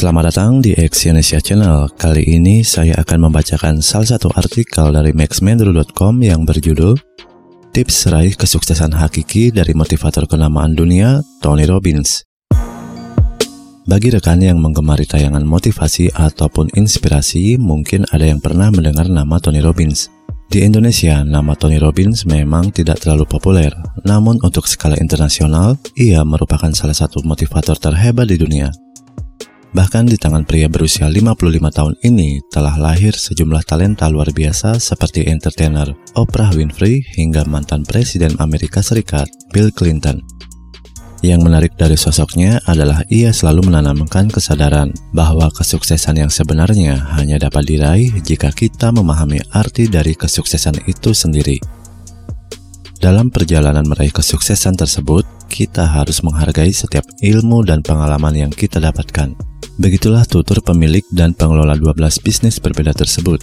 Selamat datang di Exyonesia Channel. Kali ini saya akan membacakan salah satu artikel dari maxmendru.com yang berjudul Tips Raih Kesuksesan Hakiki dari Motivator Kenamaan Dunia, Tony Robbins. Bagi rekan yang menggemari tayangan motivasi ataupun inspirasi, mungkin ada yang pernah mendengar nama Tony Robbins. Di Indonesia, nama Tony Robbins memang tidak terlalu populer, namun untuk skala internasional, ia merupakan salah satu motivator terhebat di dunia. Bahkan di tangan pria berusia 55 tahun ini telah lahir sejumlah talenta luar biasa seperti entertainer Oprah Winfrey hingga mantan Presiden Amerika Serikat Bill Clinton. Yang menarik dari sosoknya adalah ia selalu menanamkan kesadaran bahwa kesuksesan yang sebenarnya hanya dapat diraih jika kita memahami arti dari kesuksesan itu sendiri. Dalam perjalanan meraih kesuksesan tersebut, kita harus menghargai setiap ilmu dan pengalaman yang kita dapatkan. Begitulah tutur pemilik dan pengelola 12 bisnis berbeda tersebut.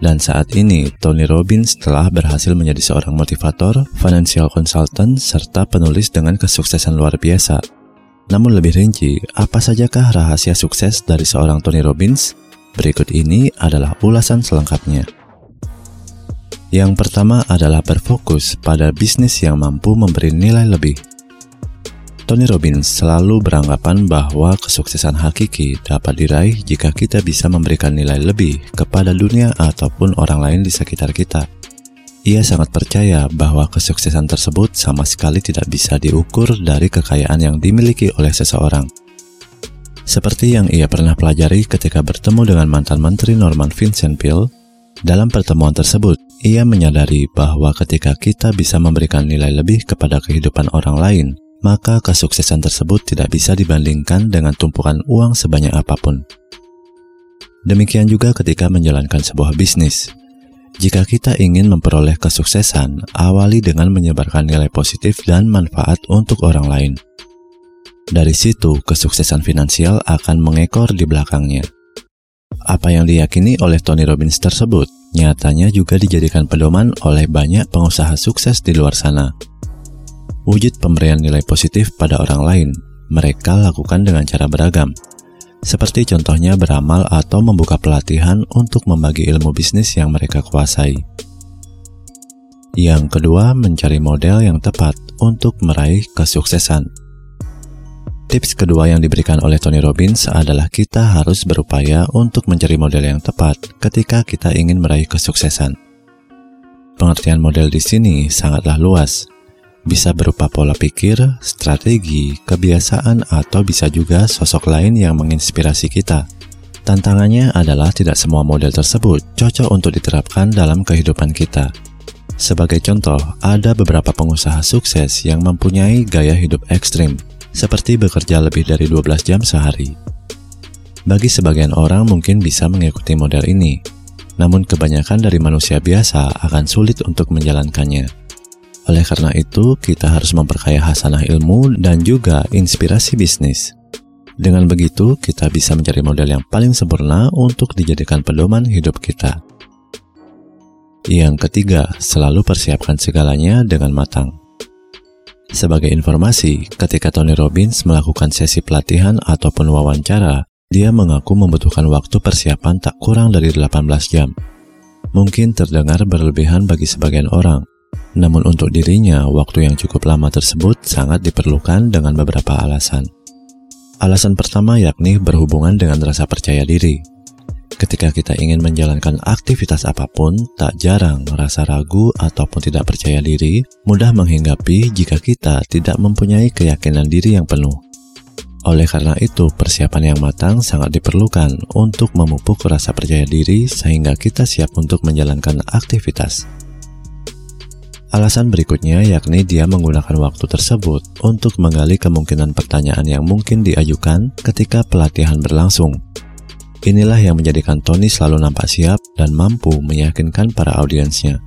Dan saat ini, Tony Robbins telah berhasil menjadi seorang motivator, financial consultant, serta penulis dengan kesuksesan luar biasa. Namun lebih rinci, apa sajakah rahasia sukses dari seorang Tony Robbins? Berikut ini adalah ulasan selengkapnya. Yang pertama adalah berfokus pada bisnis yang mampu memberi nilai lebih. Tony Robbins selalu beranggapan bahwa kesuksesan hakiki dapat diraih jika kita bisa memberikan nilai lebih kepada dunia ataupun orang lain di sekitar kita. Ia sangat percaya bahwa kesuksesan tersebut sama sekali tidak bisa diukur dari kekayaan yang dimiliki oleh seseorang. Seperti yang ia pernah pelajari ketika bertemu dengan mantan menteri Norman Vincent Peale, dalam pertemuan tersebut, ia menyadari bahwa ketika kita bisa memberikan nilai lebih kepada kehidupan orang lain, maka kesuksesan tersebut tidak bisa dibandingkan dengan tumpukan uang sebanyak apa pun. Demikian juga ketika menjalankan sebuah bisnis. Jika kita ingin memperoleh kesuksesan, awali dengan menyebarkan nilai positif dan manfaat untuk orang lain. Dari situ, kesuksesan finansial akan mengekor di belakangnya. Apa yang diyakini oleh Tony Robbins tersebut nyatanya juga dijadikan pedoman oleh banyak pengusaha sukses di luar sana. Wujud pemberian nilai positif pada orang lain mereka lakukan dengan cara beragam, seperti contohnya beramal atau membuka pelatihan untuk membagi ilmu bisnis yang mereka kuasai. Yang kedua, mencari model yang tepat untuk meraih kesuksesan. Tips kedua yang diberikan oleh Tony Robbins adalah kita harus berupaya untuk mencari model yang tepat ketika kita ingin meraih kesuksesan. Pengertian model di sini sangatlah luas, bisa berupa pola pikir, strategi, kebiasaan, atau bisa juga sosok lain yang menginspirasi kita. Tantangannya adalah tidak semua model tersebut cocok untuk diterapkan dalam kehidupan kita. Sebagai contoh, ada beberapa pengusaha sukses yang mempunyai gaya hidup ekstrim, seperti bekerja lebih dari 12 jam sehari. Bagi sebagian orang mungkin bisa mengikuti model ini, namun kebanyakan dari manusia biasa akan sulit untuk menjalankannya. Oleh karena itu, kita harus memperkaya hasanah ilmu dan juga inspirasi bisnis. Dengan begitu, kita bisa mencari model yang paling sempurna untuk dijadikan pedoman hidup kita. Yang ketiga, selalu persiapkan segalanya dengan matang. Sebagai informasi, ketika Tony Robbins melakukan sesi pelatihan ataupun wawancara, dia mengaku membutuhkan waktu persiapan tak kurang dari 18 jam. Mungkin terdengar berlebihan bagi sebagian orang, namun untuk dirinya, waktu yang cukup lama tersebut sangat diperlukan dengan beberapa alasan. Alasan pertama yakni berhubungan dengan rasa percaya diri. Ketika kita ingin menjalankan aktivitas apa pun, tak jarang merasa ragu ataupun tidak percaya diri, mudah menghinggapi jika kita tidak mempunyai keyakinan diri yang penuh. Oleh karena itu, persiapan yang matang sangat diperlukan untuk memupuk rasa percaya diri sehingga kita siap untuk menjalankan aktivitas. Alasan berikutnya yakni dia menggunakan waktu tersebut untuk menggali kemungkinan pertanyaan yang mungkin diajukan ketika pelatihan berlangsung. Inilah yang menjadikan Tony selalu nampak siap dan mampu meyakinkan para audiensnya.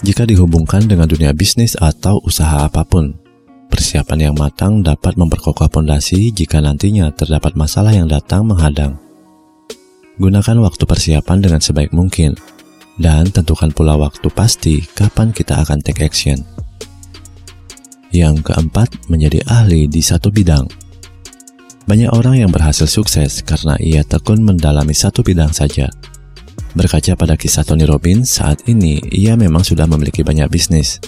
Jika dihubungkan dengan dunia bisnis atau usaha apa pun, persiapan yang matang dapat memperkokoh fondasi jika nantinya terdapat masalah yang datang menghadang. Gunakan waktu persiapan dengan sebaik mungkin dan tentukan pula waktu pasti kapan kita akan take action. Yang keempat, menjadi ahli di satu bidang. Banyak orang yang berhasil sukses karena ia tekun mendalami satu bidang saja. Berkaca pada kisah Tony Robbins, saat ini ia memang sudah memiliki banyak bisnis.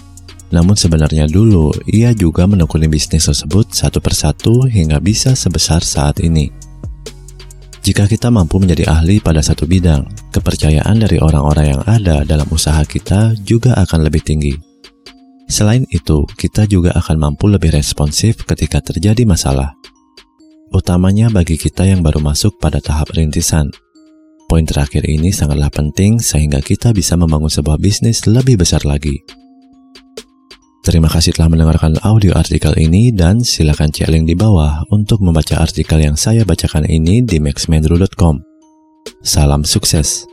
Namun sebenarnya dulu ia juga menekuni bisnis tersebut satu persatu hingga bisa sebesar saat ini. Jika kita mampu menjadi ahli pada satu bidang, kepercayaan dari orang-orang yang ada dalam usaha kita juga akan lebih tinggi. Selain itu, kita juga akan mampu lebih responsif ketika terjadi masalah utamanya bagi kita yang baru masuk pada tahap rintisan. Poin terakhir ini sangatlah penting sehingga kita bisa membangun sebuah bisnis lebih besar lagi. Terima kasih telah mendengarkan audio artikel ini dan silakan cek link di bawah untuk membaca artikel yang saya bacakan ini di maxmendru.com. Salam sukses.